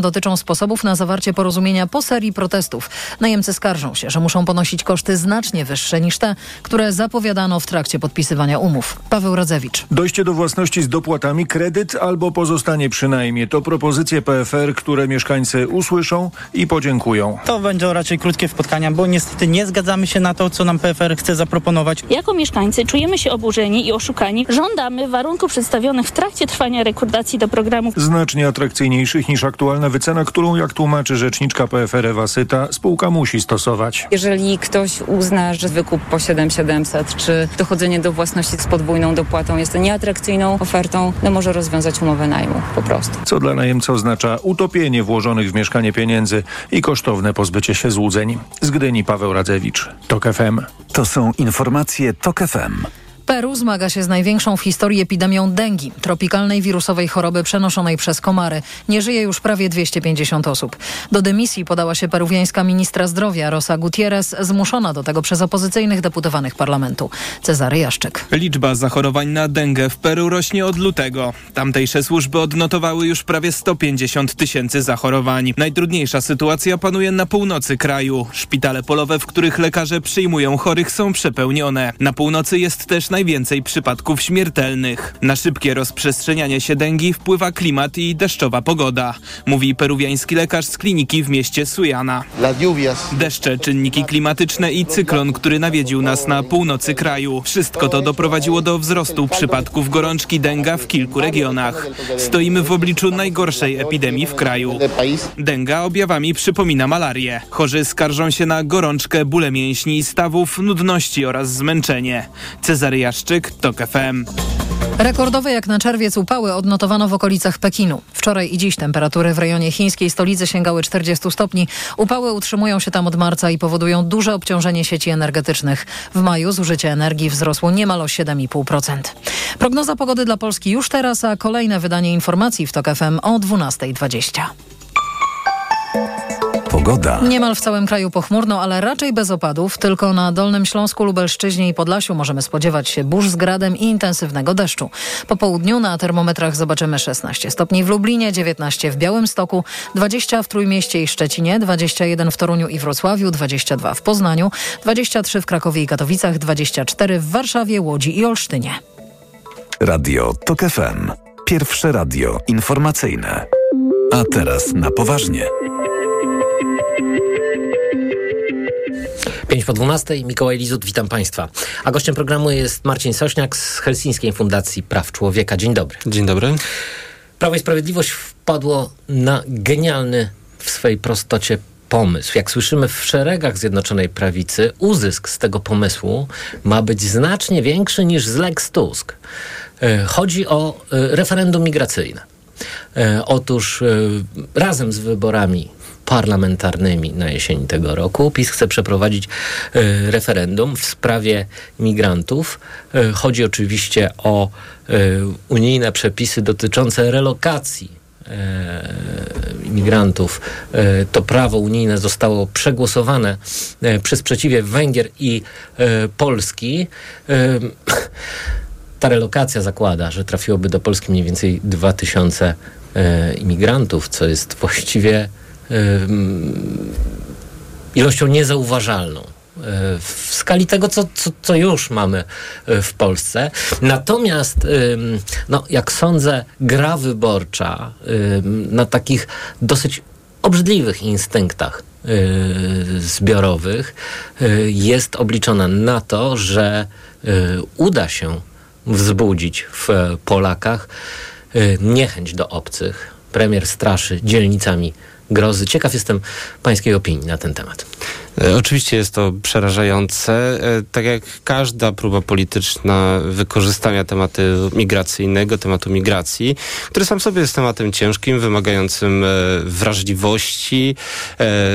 dotyczą sposobów na zawarcie porozumienia po serii protestów. Najemcy skarżą się, że muszą ponosić koszty znacznie wyższe niż te, które zapowiadano w trakcie podpisywania umów. Paweł Radzewicz. Dojście do własności z dopłatami, kredyt albo pozostanie przynajmniej. To propozycje PFR, które mieszkańcy usłyszą i podziękują. To będą raczej krótkie spotkania, bo niestety nie zgadzamy się na to, co nam PFR chce zaproponować. Jako mieszkańcy czujemy się oburzeni i oszukani. Żądamy warunków przedstawionych w trakcie trwania rekrutacji do programu. Znacznie atrakcyjniejszych niż aktualna wycena, którą, jak tłumaczy rzeczniczka PFR Ewa Syta, spółka musi stosować. Jeżeli ktoś uzna, że wykup po 7700 czy dochodzenie do własności z podwójną dopłatą jest nieatrakcyjną ofertą, no może rozwiązać umowę najmu po prostu. Co dla najemcy oznacza utopienie włożonych w mieszkanie pieniędzy i kosztowne pozbycie się złudzeń. Z Gdyni Paweł Radzewicz, TOK FM. To są informacje TOK FM. Peru zmaga się z największą w historii epidemią dengi, tropikalnej wirusowej choroby przenoszonej przez komary. Nie żyje już prawie 250 osób. Do dymisji podała się peruwiańska ministra zdrowia Rosa Gutierrez, zmuszona do tego przez opozycyjnych deputowanych parlamentu. Cezary Jaszczyk. Liczba zachorowań na dengę w Peru rośnie od lutego. Tamtejsze służby odnotowały już prawie 150 tysięcy zachorowań. Najtrudniejsza sytuacja panuje na północy kraju. Szpitale polowe, w których lekarze przyjmują chorych są przepełnione. Na północy jest też najwięcej przypadków śmiertelnych. Na szybkie rozprzestrzenianie się dengi wpływa klimat i deszczowa pogoda, mówi peruwiański lekarz z kliniki w mieście Sujana. Deszcze, czynniki klimatyczne i cyklon, który nawiedził nas na północy kraju. Wszystko to doprowadziło do wzrostu przypadków gorączki denga w kilku regionach. Stoimy w obliczu najgorszej epidemii w kraju. Denga objawami przypomina malarię. Chorzy skarżą się na gorączkę, bóle mięśni i stawów, nudności oraz zmęczenie. Cezary Jaszczyk, TOK FM. Rekordowe jak na czerwiec upały odnotowano w okolicach Pekinu. Wczoraj i dziś temperatury w rejonie chińskiej stolicy sięgały 40 stopni. Upały utrzymują się tam od marca i powodują duże obciążenie sieci energetycznych. W maju zużycie energii wzrosło niemal o 7,5%. Prognoza pogody dla Polski już teraz, a kolejne wydanie informacji w TOK FM o 12.20. Pogoda. Niemal w całym kraju pochmurno, ale raczej bez opadów. Tylko na Dolnym Śląsku, Lubelszczyźnie i Podlasiu możemy spodziewać się burz z gradem i intensywnego deszczu. Po południu na termometrach zobaczymy 16 stopni w Lublinie, 19 w Białymstoku, 20 w Trójmieście i Szczecinie, 21 w Toruniu i Wrocławiu, 22 w Poznaniu, 23 w Krakowie i Katowicach, 24 w Warszawie, Łodzi i Olsztynie. Radio TOK FM. Pierwsze radio informacyjne. A teraz na poważnie. 5 po 12, Mikołaj Lizut, witam Państwa. A gościem programu jest Marcin Sośniak z Helsińskiej Fundacji Praw Człowieka. Dzień dobry. Dzień dobry. Prawo i Sprawiedliwość wpadło na genialny w swej prostocie pomysł. Jak słyszymy w szeregach Zjednoczonej Prawicy, uzysk z tego pomysłu ma być znacznie większy niż z Lex Tusk. E, chodzi o e, referendum migracyjne. E, otóż razem z wyborami parlamentarnymi na jesieni tego roku. PiS chce przeprowadzić y, referendum w sprawie migrantów. Y, chodzi oczywiście o y, unijne przepisy dotyczące relokacji imigrantów. To prawo unijne zostało przegłosowane przy sprzeciwie Węgier i Polski. Ta relokacja zakłada, że trafiłoby do Polski mniej więcej 2000 imigrantów, co jest właściwie ilością niezauważalną e, w skali tego, co, co, co, już mamy e, w Polsce. Natomiast, no, jak sądzę, gra wyborcza na takich dosyć obrzydliwych instynktach e, zbiorowych jest obliczona na to, że uda się wzbudzić w Polakach niechęć do obcych. Premier straszy dzielnicami grozy. Ciekaw jestem pańskiej opinii na ten temat. E, oczywiście jest to przerażające. E, tak jak każda próba polityczna wykorzystania tematu migracyjnego, tematu migracji, który sam sobie jest tematem ciężkim, wymagającym e, wrażliwości,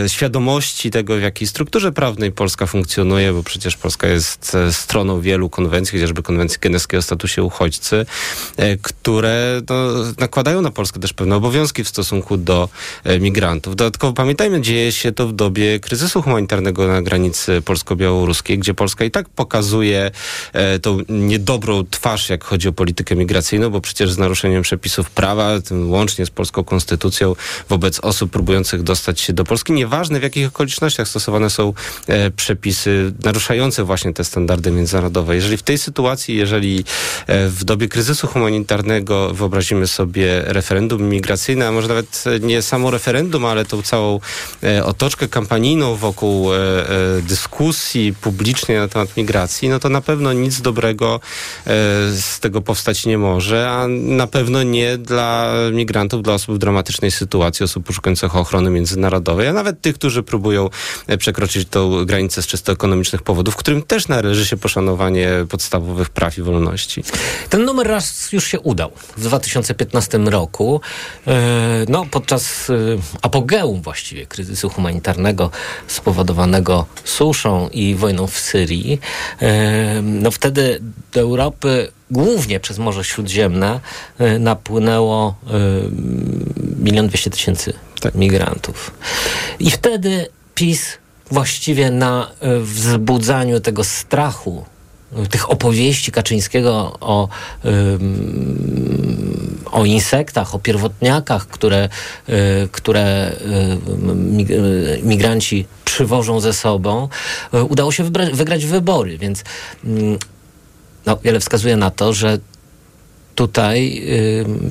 świadomości tego, w jakiej strukturze prawnej Polska funkcjonuje, bo przecież Polska jest stroną wielu konwencji, chociażby konwencji genewskiego o statusie uchodźcy, które no, nakładają na Polskę też pewne obowiązki w stosunku do migrantów. Dodatkowo pamiętajmy, dzieje się to w dobie kryzysu humanitarnego humanitarnego na granicy polsko-białoruskiej, gdzie Polska i tak pokazuje e, tą niedobrą twarz, jak chodzi o politykę migracyjną, bo przecież z naruszeniem przepisów prawa, łącznie z polską konstytucją, wobec osób próbujących dostać się do Polski, nieważne w jakich okolicznościach stosowane są e, przepisy naruszające właśnie te standardy międzynarodowe. Jeżeli w tej sytuacji, jeżeli e, w dobie kryzysu humanitarnego wyobrazimy sobie referendum migracyjne, a może nawet nie samo referendum, ale tą całą e, otoczkę kampanijną wokół e, e, dyskusji publicznej na temat migracji, no to na pewno nic dobrego e, z tego powstać nie może, a na pewno nie dla migrantów, dla osób w dramatycznej sytuacji, osób poszukujących ochrony międzynarodowej, a nawet tych, którzy próbują przekroczyć tą granicę z czysto ekonomicznych powodów, którym też należy się poszanowanie podstawowych praw i wolności. Ten numer raz już się udał w 2015 roku. No, podczas apogeum właściwie kryzysu humanitarnego spowodowanego suszą i wojną w Syrii. E, no wtedy do Europy głównie przez Morze Śródziemne e, napłynęło e, milion dwieście tysięcy migrantów. I wtedy PiS właściwie na wzbudzaniu tego strachu tych opowieści Kaczyńskiego o, o insektach, o pierwotniakach, które, y, które y, migranci przywożą ze sobą, y, udało się wybra- wygrać wybory, więc no, wiele wskazuje na to, że tutaj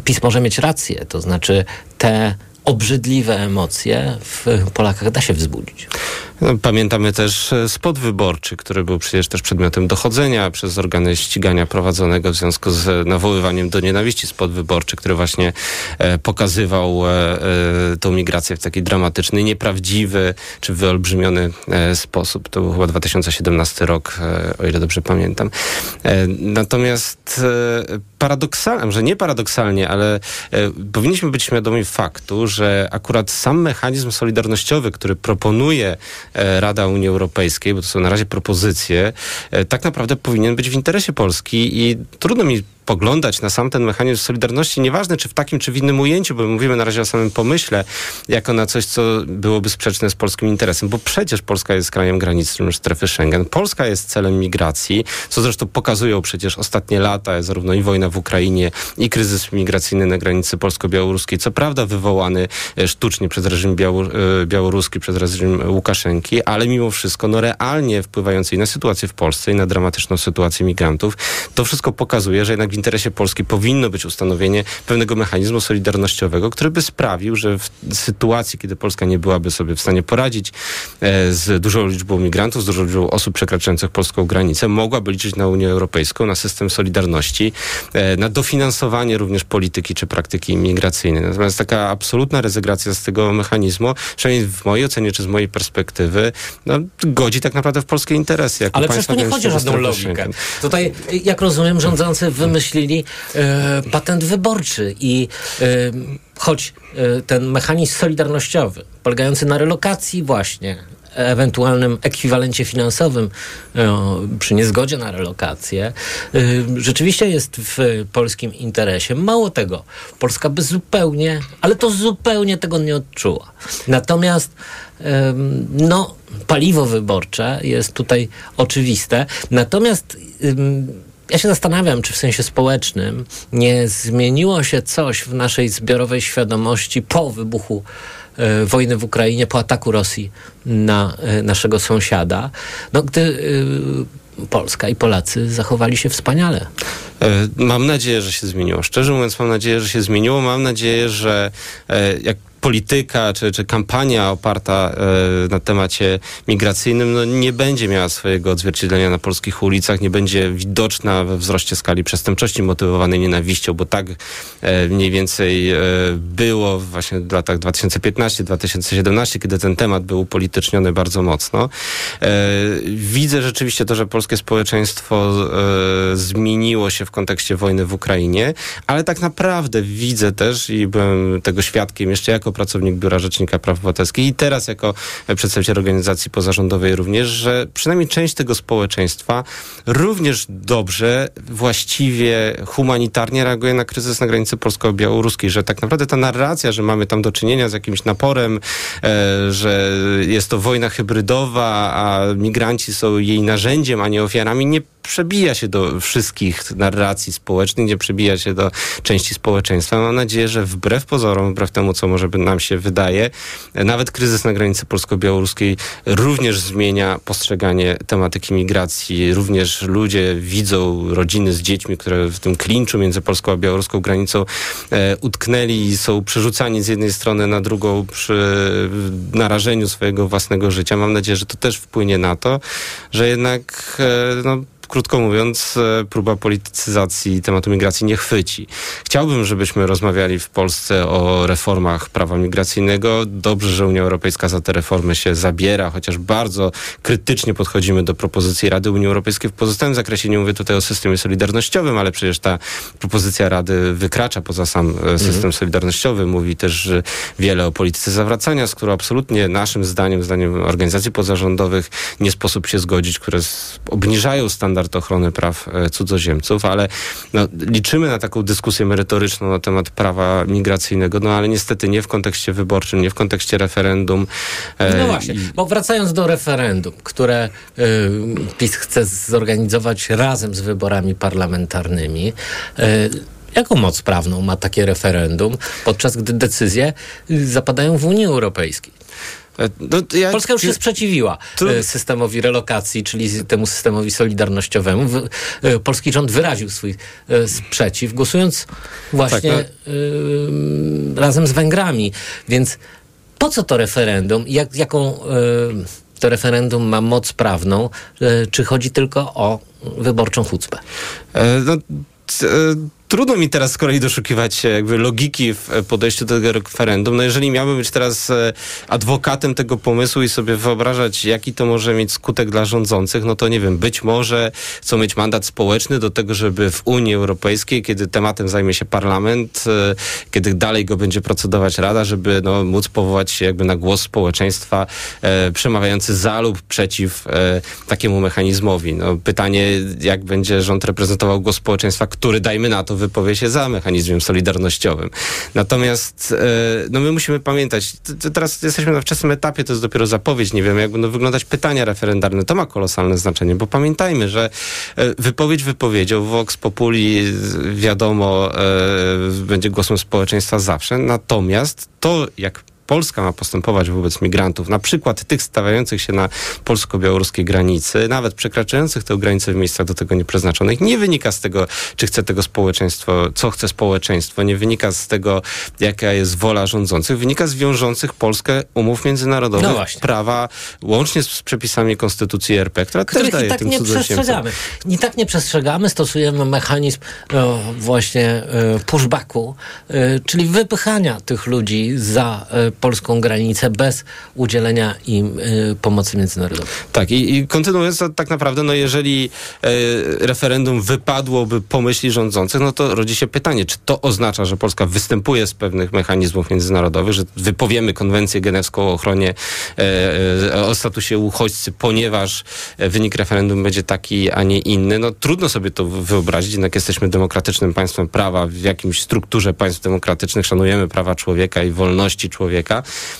PiS może mieć rację, to znaczy te obrzydliwe emocje w Polakach da się wzbudzić. No, pamiętamy też e, spot wyborczy, który był przecież też przedmiotem dochodzenia przez organy ścigania prowadzonego w związku z nawoływaniem do nienawiści. Spot wyborczy, który właśnie e, pokazywał e, tą migrację w taki dramatyczny, nieprawdziwy czy wyolbrzymiony sposób. To był chyba 2017 rok, o ile dobrze pamiętam. natomiast paradoksalnie, że nie paradoksalnie, ale powinniśmy być świadomi faktu, że akurat sam mechanizm solidarnościowy, który proponuje E, Rada Unii Europejskiej, bo to są na razie propozycje, e, tak naprawdę powinien być w interesie Polski i trudno mi spoglądać na sam ten mechanizm solidarności, nieważne czy w takim, czy w innym ujęciu, bo mówimy na razie o samym pomyśle, jako na coś, co byłoby sprzeczne z polskim interesem, bo przecież Polska jest krajem granicznym strefy Schengen. Polska jest celem migracji, co zresztą pokazują przecież ostatnie lata, zarówno i wojna w Ukrainie, i kryzys migracyjny na granicy polsko-białoruskiej, co prawda wywołany e, sztucznie przez reżim e, białoruski, przez reżim Łukaszenki, ale mimo wszystko no realnie wpływający i na sytuację w Polsce, i na dramatyczną sytuację migrantów, to wszystko pokazuje, że jednak interesie Polski powinno być ustanowienie pewnego mechanizmu solidarnościowego, który by sprawił, że w sytuacji, kiedy Polska nie byłaby sobie w stanie poradzić e, z dużą liczbą migrantów, z dużą liczbą osób przekraczających polską granicę, mogłaby liczyć na Unię Europejską, na system solidarności, e, na dofinansowanie również polityki czy praktyki imigracyjnej. Natomiast taka absolutna rezygnacja z tego mechanizmu, przynajmniej w mojej ocenie czy z mojej perspektywy, no, godzi tak naprawdę w polskie interesy. Jako Ale przecież to nie chodzi o żadną logikę. Tutaj, jak rozumiem, rządzący wymyślili wymyślili e, patent wyborczy i e, choć e, ten mechanizm solidarnościowy, polegający na relokacji właśnie ewentualnym ekwiwalencie finansowym przy niezgodzie na relokację, rzeczywiście jest w polskim interesie. Mało tego, Polska by zupełnie, ale to zupełnie tego nie odczuła. Natomiast no, paliwo wyborcze jest tutaj oczywiste. Natomiast ja się zastanawiam, czy w sensie społecznym nie zmieniło się coś w naszej zbiorowej świadomości po wybuchu e, wojny w Ukrainie, po ataku Rosji na e, naszego sąsiada, no, gdy e, Polska i Polacy zachowali się wspaniale. Mam nadzieję, że się zmieniło. Szczerze mówiąc, mam nadzieję, że się zmieniło. Mam nadzieję, że jak polityka czy, czy kampania oparta e, na temacie migracyjnym no, nie będzie miała swojego odzwierciedlenia na polskich ulicach, nie będzie widoczna we wzroście skali przestępczości motywowanej nienawiścią, bo tak e, mniej więcej e, było właśnie w latach 2015-2017, kiedy ten temat był upolityczniony bardzo mocno. Widzę rzeczywiście to, że polskie społeczeństwo zmieniło się w kontekście wojny w Ukrainie, ale tak naprawdę widzę też i byłem tego świadkiem jeszcze jako jako pracownik Biura Rzecznika Praw Obywatelskich i teraz jako przedstawiciel organizacji pozarządowej również, że przynajmniej część tego społeczeństwa również dobrze, właściwie, humanitarnie reaguje na kryzys na granicy polsko-białoruskiej, że tak naprawdę ta narracja, że mamy tam do czynienia z jakimś naporem, e, że jest to wojna hybrydowa, a migranci są jej narzędziem, a nie ofiarami, nie przebija się do wszystkich narracji społecznych, nie przebija się do części społeczeństwa. Mam nadzieję, że wbrew pozorom, wbrew temu, co może nam się wydaje, nawet kryzys na granicy polsko-białoruskiej również zmienia postrzeganie tematyki migracji. Również ludzie widzą rodziny z dziećmi, które w tym klinczu między polską a białoruską granicą e, utknęli i są przerzucani z jednej strony na drugą przy narażeniu swojego własnego życia. Mam nadzieję, że to też wpłynie na to, że jednak e, no, krótko mówiąc, e, próba politycyzacji tematu migracji nie chwyci. Chciałbym, żebyśmy rozmawiali w Polsce o reformach prawa migracyjnego. Dobrze, że Unia Europejska za te reformy się zabiera, chociaż bardzo krytycznie podchodzimy do propozycji Rady Unii Europejskiej w pozostałym zakresie. Nie mówię tutaj o systemie solidarnościowym, ale przecież ta propozycja Rady wykracza poza sam e, system mhm. solidarnościowy. Mówi też wiele o polityce zawracania, z którą absolutnie naszym zdaniem, zdaniem organizacji pozarządowych nie sposób się zgodzić, które obniżają standardy standard ochrony praw e, cudzoziemców, ale no, liczymy na taką dyskusję merytoryczną na temat prawa migracyjnego, no ale niestety nie w kontekście wyborczym, nie w kontekście referendum. E, no właśnie, bo wracając do referendum, które y, PiS chce zorganizować razem z wyborami parlamentarnymi, y, Jaką moc prawną ma takie referendum, podczas gdy decyzje zapadają w Unii Europejskiej? E, no, ja, Polska już się sprzeciwiła. E, systemowi relokacji, czyli temu systemowi solidarnościowemu. E, polski rząd wyraził swój sprzeciw, głosując właśnie tak, no. razem z Węgrami. Więc po co to referendum? Jak, jaką to referendum ma moc prawną? Czy chodzi tylko o wyborczą chucpę? No, trudno mi teraz z kolei doszukiwać się jakby logiki w podejściu do tego referendum. No jeżeli miałbym być teraz e, adwokatem tego pomysłu i sobie wyobrażać, jaki to może mieć skutek dla rządzących, no to nie wiem, być może chcą mieć mandat społeczny do tego, żeby w Unii Europejskiej, kiedy tematem zajmie się parlament, e, kiedy dalej go będzie procedować Rada, żeby no, móc powołać się jakby na głos społeczeństwa e, przemawiający za lub przeciw e, takiemu mechanizmowi. No, pytanie, jak będzie rząd reprezentował głos społeczeństwa, który dajmy na to wypowie się za mechanizmem solidarnościowym. Natomiast e, no my musimy pamiętać, teraz jesteśmy na wczesnym etapie, to jest dopiero zapowiedź, nie wiem jak będą wyglądać pytania referendarne, to ma kolosalne znaczenie, bo pamiętajmy, że e, wypowiedź wypowiedzią, Vox Populi wiadomo e, będzie głosem społeczeństwa zawsze, natomiast to jak Polska ma postępować wobec migrantów, na przykład tych stawiających się na polsko-białoruskiej granicy, nawet przekraczających tę granicę w miejscach do tego nieprzeznaczonych, nie wynika z tego, czy chce tego społeczeństwo, co chce społeczeństwo, nie wynika z tego, jaka jest wola rządzących, wynika z wiążących Polskę umów międzynarodowych, no prawa, łącznie z przepisami Konstytucji RP, która Których też daje i tak tym nie przestrzegamy. I tak nie przestrzegamy, stosujemy mechanizm o, właśnie e, pushbacku, e, czyli wypychania tych ludzi za e, polską granicę bez udzielenia im y, pomocy międzynarodowej. Tak, i, i kontynuując, to tak naprawdę, no jeżeli y, referendum wypadłoby po myśli rządzących, no to rodzi się pytanie, czy to oznacza, że Polska występuje z pewnych mechanizmów międzynarodowych, że wypowiemy konwencję genewską o ochronie, y, o statusie uchodźcy, ponieważ wynik referendum będzie taki, a nie inny. No trudno sobie to wyobrazić, jednak jesteśmy demokratycznym państwem prawa, w jakimś strukturze państw demokratycznych szanujemy prawa człowieka i wolności człowieka,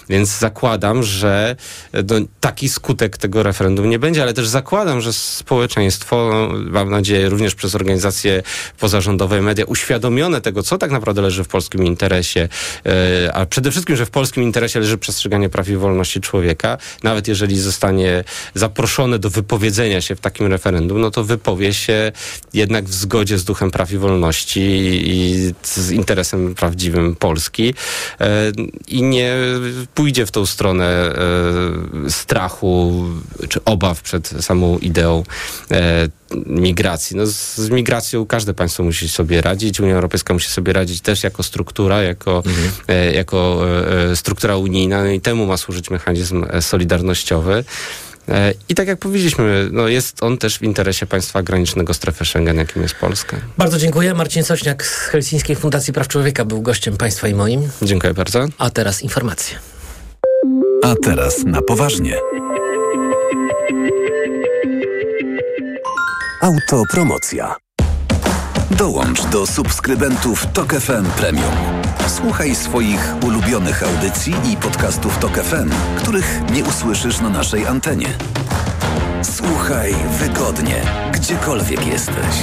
więc zakładam, że no, taki skutek tego referendum nie będzie, ale też zakładam, że społeczeństwo, mam nadzieję również przez organizacje pozarządowe, media, uświadomione tego, co tak naprawdę leży w polskim interesie, e, a przede wszystkim, że w polskim interesie leży przestrzeganie praw i wolności człowieka, nawet jeżeli zostanie zaproszone do wypowiedzenia się w takim referendum, no to wypowie się jednak w zgodzie z duchem praw i wolności i z interesem prawdziwym Polski. E, i nie pójdzie w tą stronę e, strachu czy obaw przed samą ideą e, migracji. No z, z, migracją każde państwo musi sobie radzić. Unia Europejska musi sobie radzić też jako struktura, jako, mhm. e, jako e, struktura unijna no i temu ma służyć mechanizm solidarnościowy. E, I tak jak powiedzieliśmy, no jest on też w interesie państwa granicznego strefy Schengen, jakim jest Polska. Bardzo dziękuję. Marcin Sośniak z Helsińskiej Fundacji Praw Człowieka był gościem państwa i moim. Dziękuję bardzo. A teraz informacje. A teraz na poważnie. Autopromocja. Dołącz do subskrybentów Tok FM Premium. Słuchaj swoich ulubionych audycji i podcastów Tok FM, których nie usłyszysz na naszej antenie. Słuchaj wygodnie, gdziekolwiek jesteś.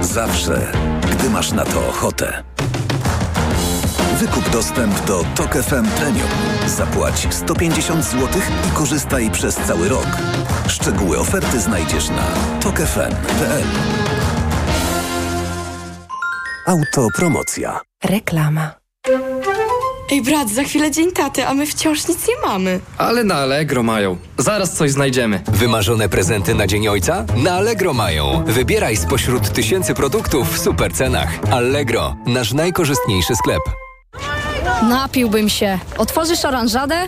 Zawsze, gdy masz na to ochotę. Wykup dostęp do Tok FM Premium. Zapłać 150 zł i korzystaj przez cały rok. Szczegóły oferty znajdziesz na tokefm.pl. Autopromocja. Reklama. Ej brat, za chwilę dzień taty, a my wciąż nic nie mamy. Ale na Allegro mają. Zaraz coś znajdziemy. Wymarzone prezenty na Dzień Ojca? Na Allegro mają. Wybieraj spośród tysięcy produktów w super cenach. Allegro, nasz najkorzystniejszy sklep. Napiłbym się. Otworzysz oranżadę?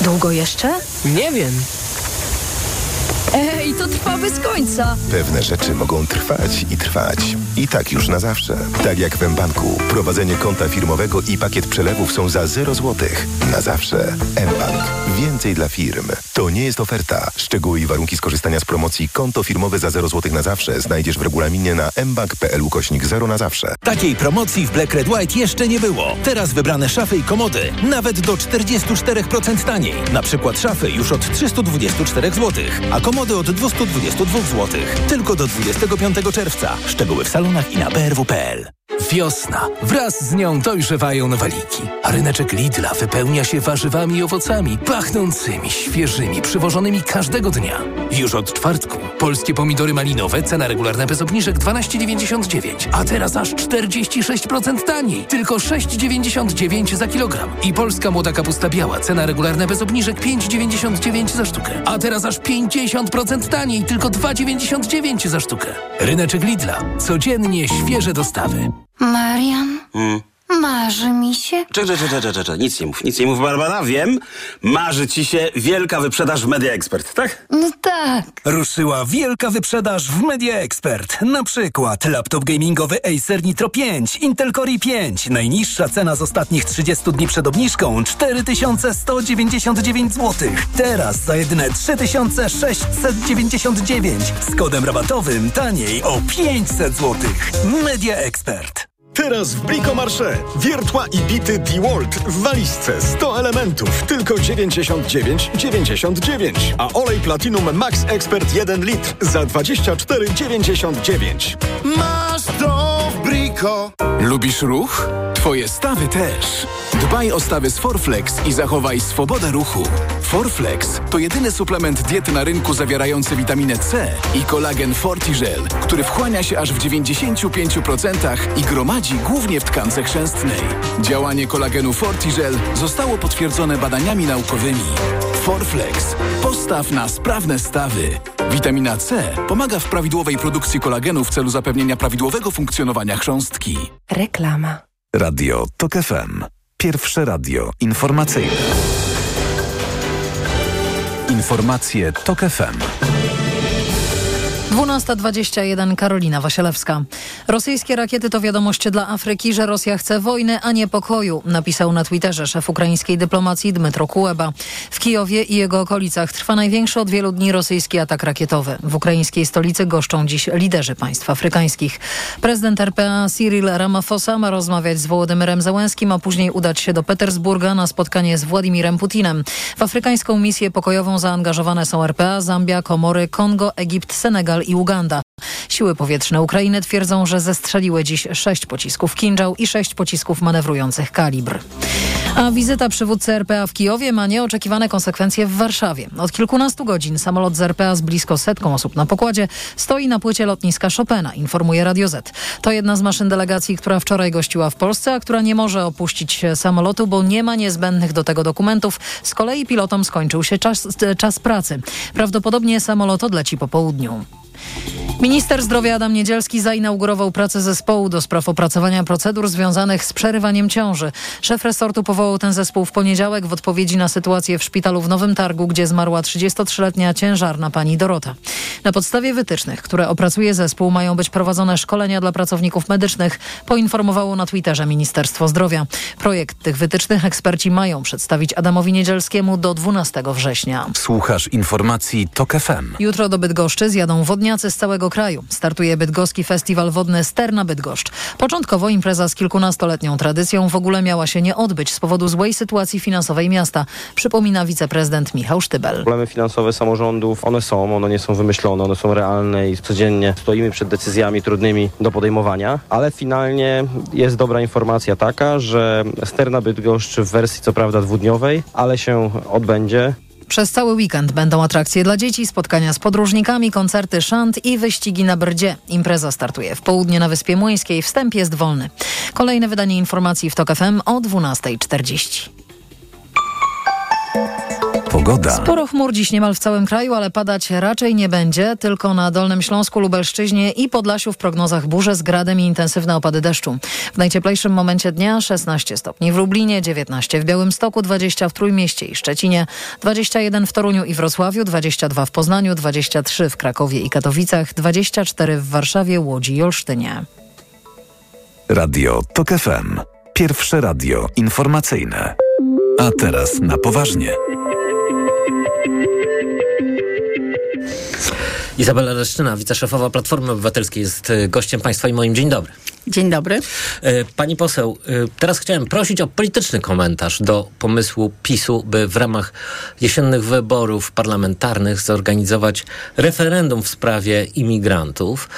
Długo jeszcze? Nie wiem. Ej, to trwa bez końca. Pewne rzeczy mogą trwać i trwać. I tak już na zawsze. Tak jak w mBanku. Prowadzenie konta firmowego i pakiet przelewów są za 0 zł. Na zawsze. mBank. Więcej dla firm. To nie jest oferta. Szczegóły i warunki skorzystania z promocji konto firmowe za 0 zł na zawsze znajdziesz w regulaminie na mbank.pl ukośnik 0 na zawsze. Takiej promocji w Black Red White jeszcze nie było. Teraz wybrane szafy i komody nawet do 44% taniej. Na przykład szafy już od 324 zł, a komody od 222 zł. Tylko do 25 czerwca. Szczegóły w salonach i na brw.pl. Wiosna. Wraz z nią dojrzewają nowaliki. A ryneczek Lidla wypełnia się warzywami i owocami pachnącymi, świeżymi, przywożonymi każdego dnia. Już od czwartku polskie pomidory malinowe, cena regularna bez obniżek 12,99, a teraz aż 46% taniej, tylko 6,99 za kilogram. I polska młoda kapusta biała, cena regularna bez obniżek 5,99 za sztukę, a teraz aż 50% taniej, tylko 2,99 za sztukę. Ryneczek Lidla. Codziennie świeże dostawy. Marian? Hm. Marzy mi się. Czekaj, czekaj, czekaj, czekaj, nic nie mów, nic nie mów, Barbara, wiem. Marzy ci się wielka wyprzedaż w Media Expert, tak? No tak. Ruszyła wielka wyprzedaż w Media Expert. Na przykład laptop gamingowy Acer Nitro 5, Intel Core i5. Najniższa cena z ostatnich 30 dni przed obniżką 4199 zł. Teraz za jedyne 3699 z kodem rabatowym taniej o 500 zł. Media Expert. Teraz w Bricomarché. Wiertła i bity DeWalt w walizce 100 elementów, tylko 99,99. A olej Platinum Max Expert 1 litr za 24,99. Masz to Brico. Lubisz ruch? Twoje stawy też. Dbaj o stawy z Forflex i zachowaj swobodę ruchu. Forflex to jedyny suplement diety na rynku zawierający witaminę C i kolagen Fortigel, który wchłania się aż w 95% i gromadzi głównie w tkance chrzęstnej. Działanie kolagenu Fortigel zostało potwierdzone badaniami naukowymi. Forflex. Postaw na sprawne stawy. Witamina C pomaga w prawidłowej produkcji kolagenu w celu zapewnienia prawidłowego funkcjonowania chrząstki. Reklama. Radio TOK FM. Pierwsze radio informacyjne. Informacje TOK FM. 12.21 Karolina Wasielewska. Rosyjskie rakiety to wiadomość dla Afryki, że Rosja chce wojny, a nie pokoju, napisał na Twitterze szef ukraińskiej dyplomacji Dmytro Kuleba. W Kijowie i jego okolicach trwa największy od wielu dni rosyjski atak rakietowy. W ukraińskiej stolicy goszczą dziś liderzy państw afrykańskich. Prezydent RPA Cyril Ramaphosa ma rozmawiać z Wołodymyrem Załęskim, a później udać się do Petersburga na spotkanie z Władimirem Putinem. W afrykańską misję pokojową zaangażowane są RPA, Zambia, Komory, Kongo, Egipt, Senegal i Uganda. Siły powietrzne Ukrainy twierdzą, że zestrzeliły dziś sześć pocisków Kinżał i sześć pocisków manewrujących Kalibr. A wizyta przywódcy RPA w Kijowie ma nieoczekiwane konsekwencje w Warszawie. Od kilkunastu godzin samolot z RPA z blisko setką osób na pokładzie stoi na płycie lotniska Chopina, informuje Radio Z. To jedna z maszyn delegacji, która wczoraj gościła w Polsce, a która nie może opuścić samolotu, bo nie ma niezbędnych do tego dokumentów. Z kolei pilotom skończył się czas, czas pracy. Prawdopodobnie samolot odleci po południu. Minister zdrowia Adam Niedzielski zainaugurował pracę zespołu do spraw opracowania procedur związanych z przerywaniem ciąży. Szef resortu powołał ten zespół w poniedziałek w odpowiedzi na sytuację w szpitalu w Nowym Targu, gdzie zmarła 33-letnia ciężarna pani Dorota. Na podstawie wytycznych, które opracuje zespół, mają być prowadzone szkolenia dla pracowników medycznych, poinformowało na Twitterze Ministerstwo Zdrowia. Projekt tych wytycznych eksperci mają przedstawić Adamowi Niedzielskiemu do 12 września. Słuchasz informacji TOK FM. Jutro do Bydgoszczy zjadą wodniacy z całego kraju. Startuje bydgoski festiwal wodny Sterna Bydgoszcz. Początkowo impreza z kilkunastoletnią tradycją w ogóle miała się nie odbyć z powodu złej sytuacji finansowej miasta, przypomina wiceprezydent Michał Sztybel. Problemy finansowe samorządów, one są, one nie są wymyślone, one są realne i codziennie stoimy przed decyzjami trudnymi do podejmowania, ale finalnie jest dobra informacja taka, że Sterna Bydgoszcz w wersji co prawda dwudniowej, ale się odbędzie. Przez cały weekend będą atrakcje dla dzieci, spotkania z podróżnikami, koncerty szant i wyścigi na brdzie. Impreza startuje w południe na Wyspie Młyńskiej. Wstęp jest wolny. Kolejne wydanie informacji w TOK FM o 12.40. Pogoda. Sporo chmur dziś niemal w całym kraju, ale padać raczej nie będzie. Tylko na Dolnym Śląsku, Lubelszczyźnie i Podlasiu w prognozach burze z gradem i intensywne opady deszczu. W najcieplejszym momencie dnia 16 stopni w Lublinie, 19 w Białymstoku, 20 w Trójmieście i Szczecinie, 21 w Toruniu i Wrocławiu, 22 w Poznaniu, 23 w Krakowie i Katowicach, 24 w Warszawie, Łodzi i Olsztynie. Radio TOK FM. Pierwsze radio informacyjne. A teraz na poważnie. Izabela Leszczyna, wiceszefowa Platformy Obywatelskiej jest e, gościem państwa i moim dzień dobry. Dzień dobry. E, Pani poseł, e, teraz chciałem prosić o polityczny komentarz do pomysłu PiSu, by w ramach jesiennych wyborów parlamentarnych zorganizować referendum w sprawie imigrantów.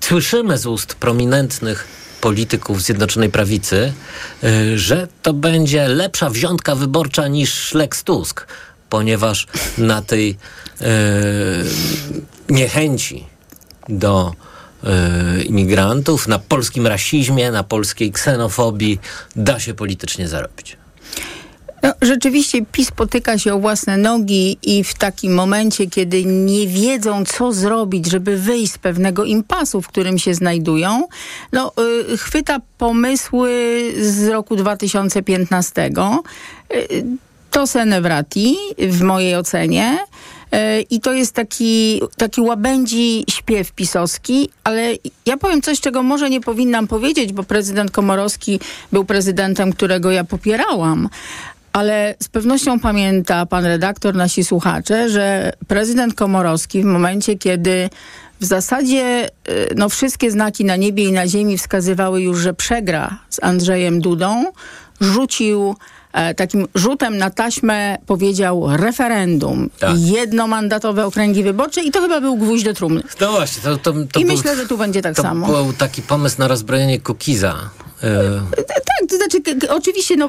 Słyszymy z ust prominentnych polityków Zjednoczonej Prawicy, że to będzie lepsza wziątka wyborcza niż Lex Tusk, ponieważ na tej e, niechęci do e, imigrantów, na polskim rasizmie, na polskiej ksenofobii da się politycznie zarobić. No, rzeczywiście PiS potyka się o własne nogi i w takim momencie, kiedy nie wiedzą, co zrobić, żeby wyjść z pewnego impasu, w którym się znajdują, no, y, chwyta pomysły z roku 2015. Y, to Senevrati w mojej ocenie. Y, I to jest taki, taki łabędzi śpiew pisowski, ale ja powiem coś, czego może nie powinnam powiedzieć, bo prezydent Komorowski był prezydentem, którego ja popierałam. Ale z pewnością pamięta pan redaktor, nasi słuchacze, że prezydent Komorowski w momencie, kiedy w zasadzie y, no, wszystkie znaki na niebie i na ziemi wskazywały już, że przegra z Andrzejem Dudą, rzucił e, takim rzutem na taśmę powiedział referendum, Tak. jednomandatowe okręgi wyborcze i to chyba był gwóźdź do trumny. No właśnie, to, to, to I był, myślę, że tu będzie tak to samo. był taki pomysł na rozbrojenie Kukiza. E, Tak, to znaczy oczywiście no,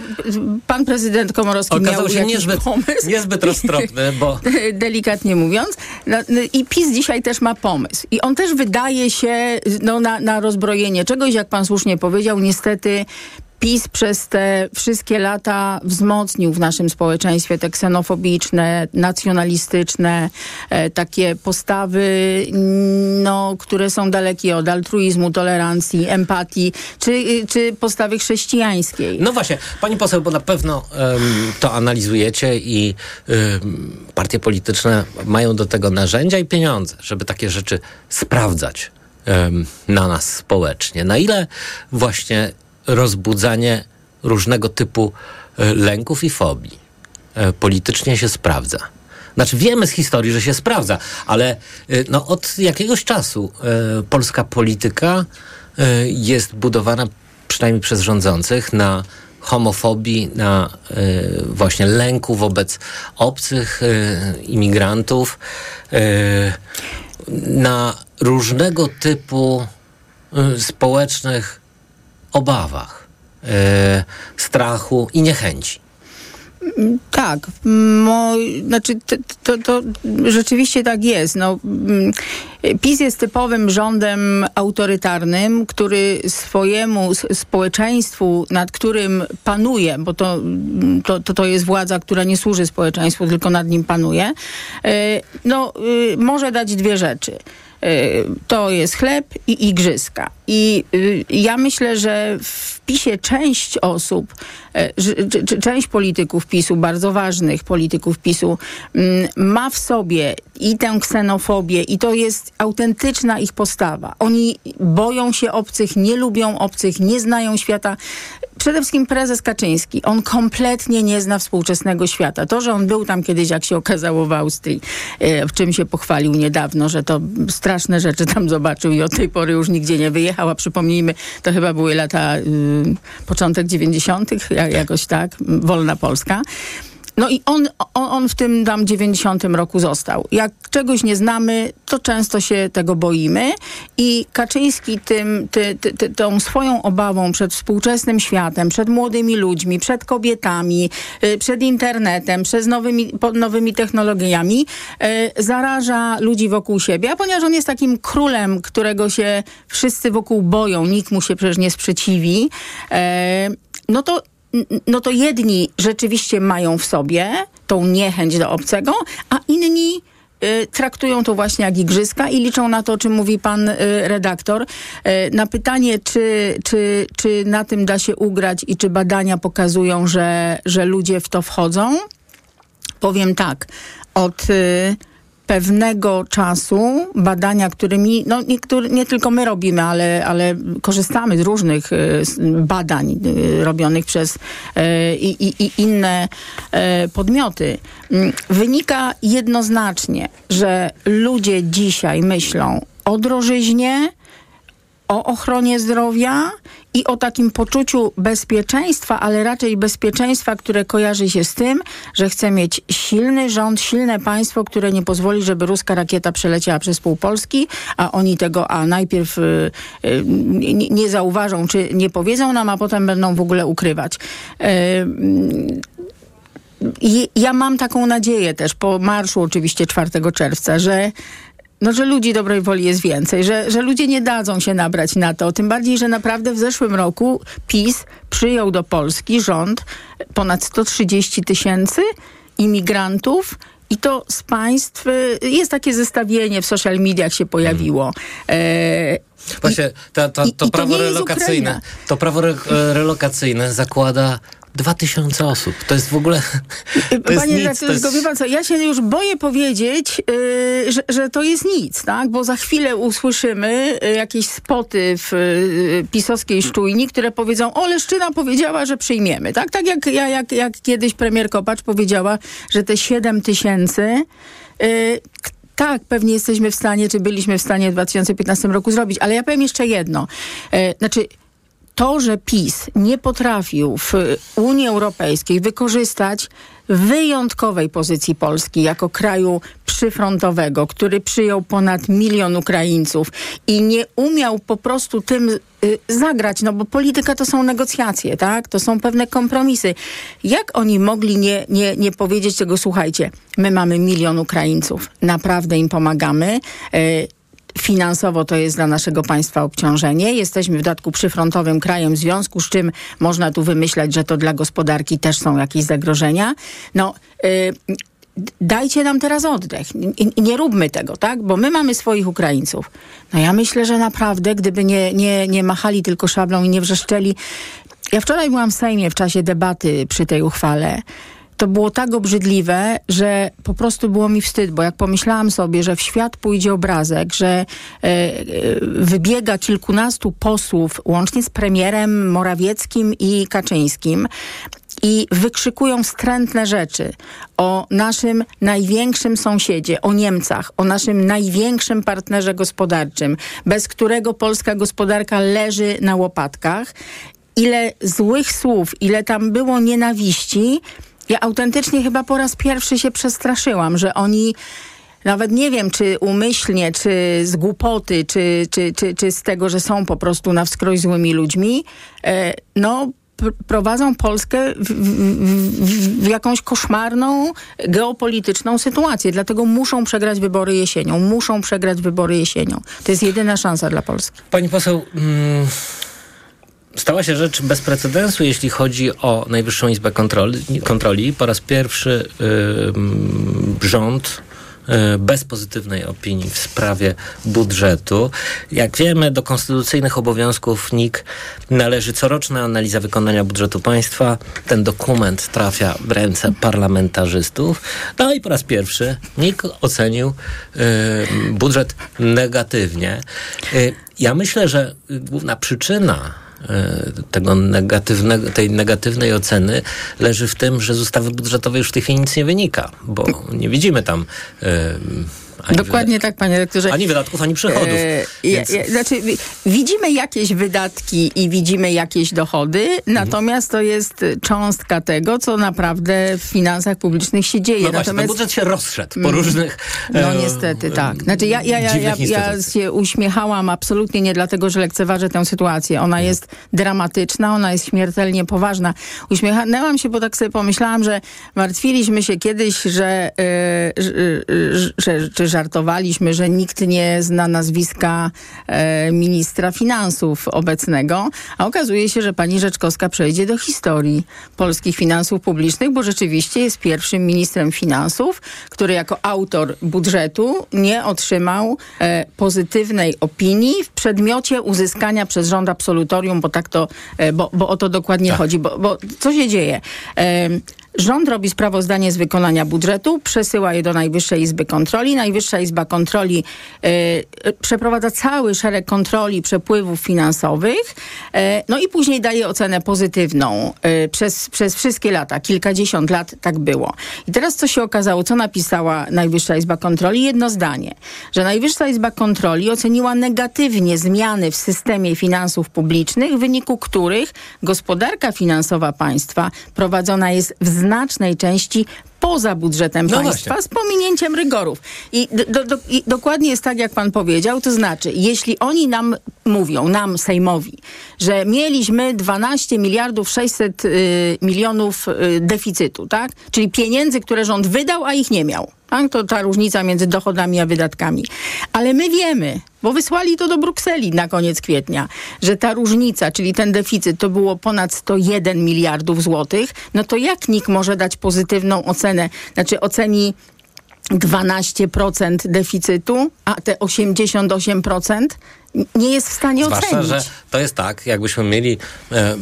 pan prezydent Komorowski miał Okazał się jakiś niezbyt, pomysł. niezbyt roztropny, bo Delikatnie mówiąc. No, no, I PiS dzisiaj też ma pomysł. I on też wydaje się no, na, na rozbrojenie czegoś, jak pan słusznie powiedział, niestety PiS przez te wszystkie lata wzmocnił w naszym społeczeństwie te ksenofobiczne, nacjonalistyczne, e, takie postawy, no, które są dalekie od altruizmu, tolerancji, empatii, czy, czy postawy chrześcijańskiej. No właśnie, pani poseł, bo na pewno em, to analizujecie i em, partie polityczne mają do tego narzędzia i pieniądze, żeby takie rzeczy sprawdzać em, na nas społecznie. Na ile właśnie rozbudzanie różnego typu e, lęków i fobii e, politycznie się sprawdza. Znaczy wiemy z historii, że się sprawdza, ale e, no, od jakiegoś czasu polska polityka jest budowana przynajmniej przez rządzących na homofobii, na e, właśnie lęku wobec obcych e, imigrantów, e, na różnego typu społecznych obawach, e, strachu i niechęci. Tak, mo, znaczy to, to, to, rzeczywiście tak jest. No, mm, PiS jest typowym rządem autorytarnym, który swojemu społeczeństwu, nad którym panuje, bo to, mm, to, to, to jest władza, która nie służy społeczeństwu, tylko nad nim panuje, e, no, y, może dać dwie rzeczy to jest chleb i igrzyska. I y, ja myślę, że w PiSie część osób, e, część polityków PiSu, bardzo ważnych polityków PiSu, mm, ma w sobie i tę ksenofobię, i to jest autentyczna ich postawa. Oni boją się obcych, nie lubią obcych, nie znają świata. Przede wszystkim prezes Kaczyński. On kompletnie nie zna współczesnego świata. To, że on był tam kiedyś, jak się okazało w Austrii, e, w czym się pochwalił niedawno, że to straszne rzeczy tam zobaczył i od tej pory już nigdzie nie wyjechał, a przypomnijmy, to chyba były lata, y, początek 90., jakoś tak, wolna Polska. No i on, on, on, w tym tam 90 roku został. Jak czegoś nie znamy, to często się tego boimy i Kaczyński tym, ty, ty, ty, tą swoją obawą przed współczesnym światem, przed młodymi ludźmi, przed kobietami, y, przed internetem, przez nowymi, nowymi technologiami y, zaraża ludzi wokół siebie, a ponieważ on jest takim królem, którego się wszyscy wokół boją, nikt mu się przecież nie sprzeciwi, y, no to no to jedni rzeczywiście mają w sobie tą niechęć do obcego, a inni y, traktują to właśnie jak igrzyska i liczą na to, o czym mówi pan y, redaktor. Y, na pytanie, czy, czy, czy na tym da się ugrać i czy badania pokazują, że, że ludzie w to wchodzą, powiem tak. Od pewnego czasu badania, którymi no, niektóry, nie tylko my robimy, ale, ale korzystamy z różnych y, badań y, robionych przez y, i, i inne podmioty, mm, wynika jednoznacznie, że ludzie dzisiaj myślą o drożyźnie, o ochronie zdrowia i o takim poczuciu bezpieczeństwa, ale raczej bezpieczeństwa, które kojarzy się z tym, że chce mieć silny rząd, silne państwo, które nie pozwoli, żeby ruska rakieta przeleciała przez pół Polski, a oni tego, a najpierw y, y, nie, zauważą, czy nie powiedzą nam, a potem będą w ogóle ukrywać. Y, ja mam taką nadzieję też po marszu oczywiście 4 czerwca, że no, że ludzi dobrej woli jest więcej, że, że ludzie nie dadzą się nabrać na to. Tym bardziej, że naprawdę w zeszłym roku PiS przyjął do Polski rząd ponad 130 tysięcy imigrantów i to z państw, y, jest takie zestawienie w social mediach się pojawiło. E, Właśnie, to, prawo relokacyjne, to prawo re, relokacyjne zakłada Dwa tysiące osób. To jest w ogóle. To Panie to jest... co, ja się już boję powiedzieć, yy, że, że, to jest nic, tak? Bo za chwilę usłyszymy yy, jakieś spoty w yy, pisowskiej szczujni, które powiedzą, o Leszczyna powiedziała, że przyjmiemy, tak? Tak jak, jak, jak kiedyś premier Kopacz powiedziała, że te siedem tysięcy y, tak, pewnie jesteśmy w stanie, czy byliśmy w stanie w 2015 roku zrobić, ale ja powiem jeszcze jedno. E, znaczy, to, że PiS nie potrafił w Unii Europejskiej wykorzystać wyjątkowej pozycji Polski jako kraju przyfrontowego, który przyjął ponad milion Ukraińców i nie umiał po prostu tym y, zagrać, no bo polityka to są negocjacje, tak? To są pewne kompromisy. Jak oni mogli nie, nie, nie powiedzieć tego, słuchajcie, my mamy milion Ukraińców, naprawdę im pomagamy, y, Finansowo to jest dla naszego państwa obciążenie. Jesteśmy w dodatku przyfrontowym krajem, w związku z czym można tu wymyślać, że to dla gospodarki też są jakieś zagrożenia. No, yy, dajcie nam teraz oddech. Nie, nie róbmy tego, tak? Bo my mamy swoich Ukraińców. No ja myślę, że naprawdę, gdyby nie, nie, nie machali tylko szablą i nie wrzeszczeli. Ja wczoraj byłam w Sejmie w czasie debaty przy tej uchwale to było tak obrzydliwe, że po prostu było mi wstyd, bo jak pomyślałam sobie, że w świat pójdzie obrazek, że e, wybiega kilkunastu posłów, łącznie z premierem Morawieckim i Kaczyńskim, i wykrzykują wstrętne rzeczy o naszym największym sąsiedzie, o Niemcach, o naszym największym partnerze gospodarczym, bez którego polska gospodarka leży na łopatkach. Ile złych słów, ile tam było nienawiści, ja autentycznie chyba po raz pierwszy się przestraszyłam, że oni nawet nie wiem, czy umyślnie, czy z głupoty, czy, czy, czy, czy z tego, że są po prostu na wskroś złymi ludźmi, e, no pr prowadzą Polskę w, w, w, jakąś koszmarną geopolityczną sytuację. Dlatego muszą przegrać wybory jesienią. Muszą przegrać wybory jesienią. To jest jedyna szansa dla Polski. Pani poseł... Mm stała się rzecz bez precedensu, jeśli chodzi o Najwyższą Izbę Kontroli. Po raz pierwszy yy, rząd y, bez pozytywnej opinii w sprawie budżetu. Jak wiemy, do konstytucyjnych obowiązków NIK należy coroczna analiza wykonania budżetu państwa. Ten dokument trafia w ręce parlamentarzystów. No i po raz pierwszy NIK ocenił budżet negatywnie. Y, ja myślę, że główna przyczyna tego negatywnego, tej negatywnej oceny leży w tym, że z ustawy budżetowej już w tej chwili nic nie wynika, bo nie widzimy tam ani Dokładnie tak, panie rektorze. Ani wydatków, ani przychodów. E, więc... znaczy, widzimy jakieś wydatki i widzimy jakieś dochody, mhm. natomiast to jest cząstka tego, co naprawdę w finansach publicznych się dzieje. No natomiast... właśnie, budżet się rozszedł po mm. różnych... No niestety, tak. Znaczy, ja, ja, ja, ja, ja się uśmiechałam absolutnie nie dlatego, że lekceważę tę sytuację. Ona mhm. jest dramatyczna, ona jest śmiertelnie poważna. Uśmiechnęłam się, bo tak sobie pomyślałam, że martwiliśmy się kiedyś, że, że, że, że żartowaliśmy, że nikt nie zna nazwiska e, ministra finansów obecnego, a okazuje się, że pani Rzeczkowska przejdzie do historii polskich finansów publicznych, bo rzeczywiście jest pierwszym ministrem finansów, który jako autor budżetu nie otrzymał e, pozytywnej opinii w przedmiocie uzyskania przez rząd absolutorium, bo tak to, e, bo, bo o to dokładnie tak. chodzi. Bo, bo co się dzieje? Rząd robi sprawozdanie z wykonania budżetu, przesyła je do Najwyższej Izby Kontroli. Najwyższa Izba Kontroli y, przeprowadza cały szereg kontroli przepływów finansowych, y, no i później daje ocenę pozytywną y, przez, przez wszystkie lata, kilkadziesiąt lat tak było. I teraz co się okazało, co napisała Najwyższa Izba Kontroli? Jedno zdanie, że Najwyższa Izba Kontroli oceniła negatywnie zmiany w systemie finansów publicznych, w wyniku których gospodarka finansowa państwa prowadzona jest w znacznej części poza budżetem no państwa właśnie. z pominięciem rygorów. I, do, do, I, dokładnie jest tak, jak pan powiedział, to znaczy, jeśli oni nam mówią, nam, Sejmowi, że mieliśmy 12 miliardów 600 y, milionów y, deficytu, tak? Czyli pieniędzy, które rząd wydał, a ich nie miał. Tak? To ta różnica między dochodami a wydatkami. Ale my wiemy, bo wysłali to do Brukseli na koniec kwietnia, że ta różnica, czyli ten deficyt, to było ponad 101 miliardów złotych, no to jak NIK może dać pozytywną ocenę? Znaczy oceni 12% deficytu, a te 88% nie jest w stanie Zwłaszcza, ocenić. że to jest tak, jakbyśmy mieli e,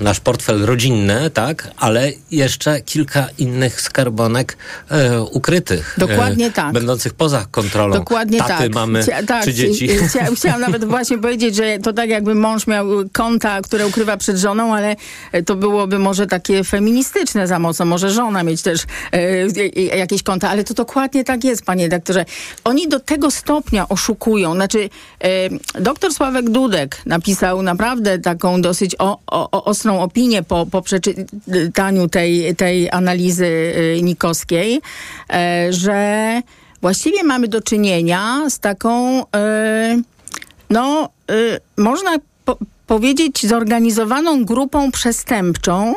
nasz portfel rodzinny, tak, ale jeszcze kilka innych skarbonek e, ukrytych. E, Dokładnie e, tak. Będących poza kontrolą. Dokładnie Taty, tak. mamy Chcia, tak, czy dzieci. Chcia, chciałam nawet właśnie powiedzieć, że to tak jakby mąż miał konta, które ukrywa przed żoną, ale to byłoby może takie feministyczne za mocno. Może żona mieć też e, jakieś konta, ale to dokładnie tak jest, panie redaktorze. Oni do tego stopnia oszukują. Znaczy, e, doktor Sławek Dudek napisał naprawdę taką dosyć o, o, ostrą opinię po, po przeczytaniu tej, tej analizy y, nikowskiej, e, że właściwie mamy do czynienia z taką, e, no, e, można po powiedzieć, zorganizowaną grupą przestępczą,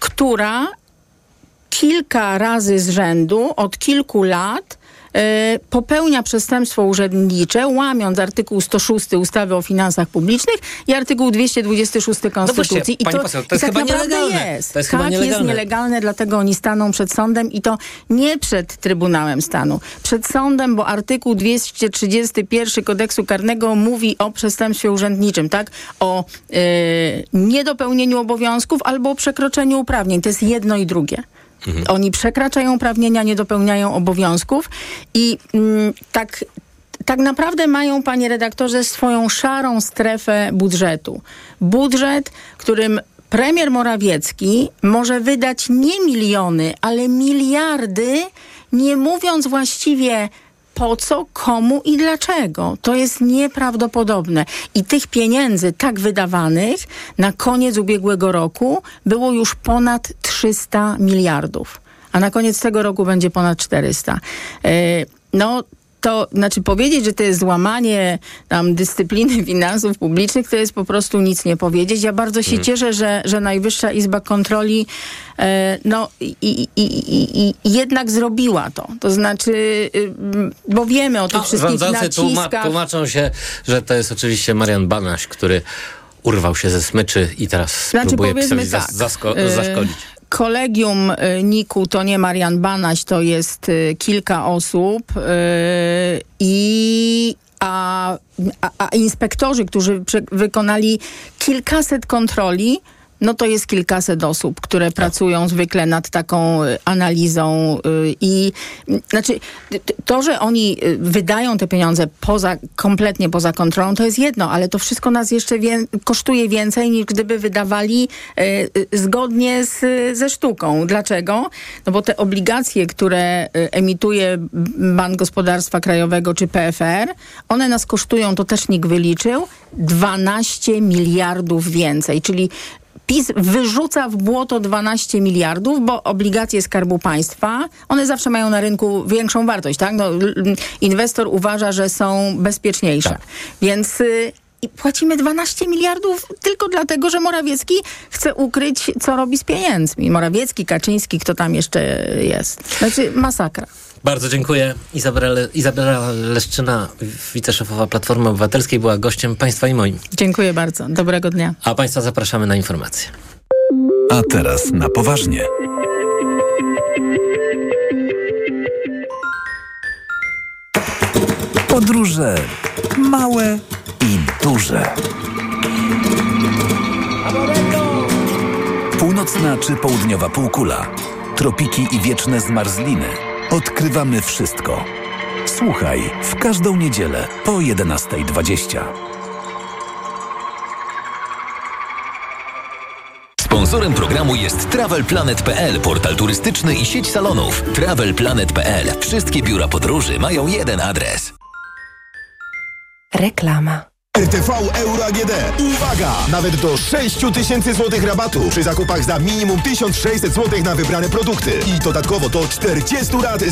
która kilka razy z rzędu od kilku lat popełnia przestępstwo urzędnicze, łamiąc artykuł 106 ustawy o finansach publicznych i artykuł 226 Konstytucji. No I to, poseł, to jest tak chyba nielegalne. Jest. To jest tak, chyba nielegalne. jest nielegalne, dlatego oni staną przed sądem i to nie przed Trybunałem Stanu. Przed sądem, bo artykuł 231 kodeksu karnego mówi o przestępstwie urzędniczym, tak? O yy, niedopełnieniu obowiązków albo o przekroczeniu uprawnień. To jest jedno i drugie. Mhm. Oni przekraczają uprawnienia, nie dopełniają obowiązków i mm, tak tak naprawdę mają, panie redaktorze, swoją szarą strefę budżetu. Budżet, którym premier Morawiecki może wydać nie miliony, ale miliardy, nie mówiąc właściwie po co, komu i dlaczego. To jest nieprawdopodobne. I tych pieniędzy tak wydawanych na koniec ubiegłego roku było już ponad 300 miliardów. A na koniec tego roku będzie ponad 400. E, no, to znaczy powiedzieć, że to jest złamanie tam dyscypliny finansów publicznych, to jest po prostu nic nie powiedzieć. Ja bardzo się Mhm. cieszę, że, że Najwyższa Izba Kontroli e, no i, i, i, i, jednak zrobiła to. To znaczy, y, bo wiemy o tych No, wszystkich rządzący tłuma, naciskach. tłumaczą się, że to jest oczywiście Marian Banaś, który urwał się ze smyczy i teraz Znaczy, próbuje zas- tak, zasko- e, zaszkodzić. Kolegium y, NIK-u to nie Marian Banaś, to jest y, kilka osób y, i a, a, a inspektorzy, którzy wykonali kilkaset kontroli, no to jest kilkaset osób, które pracują zwykle nad taką y, analizą y, i znaczy to, że oni y, wydają te pieniądze poza, kompletnie poza kontrolą, to jest jedno, ale to wszystko nas jeszcze wię- kosztuje więcej niż gdyby wydawali zgodnie z, ze sztuką. Dlaczego? No bo te obligacje, które emituje Bank Gospodarstwa Krajowego czy PFR, one nas kosztują, to też NIK wyliczył, 12 miliardów więcej, czyli PiS wyrzuca w błoto 12 miliardów, bo obligacje Skarbu Państwa, one zawsze mają na rynku większą wartość, tak? No, inwestor uważa, że są bezpieczniejsze. Więc y, i płacimy 12 miliardów tylko dlatego, że Morawiecki chce ukryć, co robi z pieniędzmi. Morawiecki, Kaczyński, kto tam jeszcze jest. Znaczy masakra. Bardzo dziękuję. Izabela, Izabela Leszczyna, wiceszefowa Platformy Obywatelskiej, była gościem Państwa i moim. Dziękuję bardzo. Dobrego dnia. A Państwa zapraszamy na informacje. A teraz na poważnie. Podróże małe i duże. Północna czy południowa półkula, tropiki i wieczne zmarzliny. Odkrywamy wszystko. Słuchaj w każdą niedzielę po 11.20. Sponsorem programu jest TravelPlanet.pl, portal turystyczny i sieć salonów. TravelPlanet.pl. Wszystkie biura podróży mają jeden adres. Reklama. RTV Euro AGD. Uwaga! Nawet do 6 tysięcy złotych rabatu przy zakupach za minimum 1600 złotych na wybrane produkty. I dodatkowo do 40 rat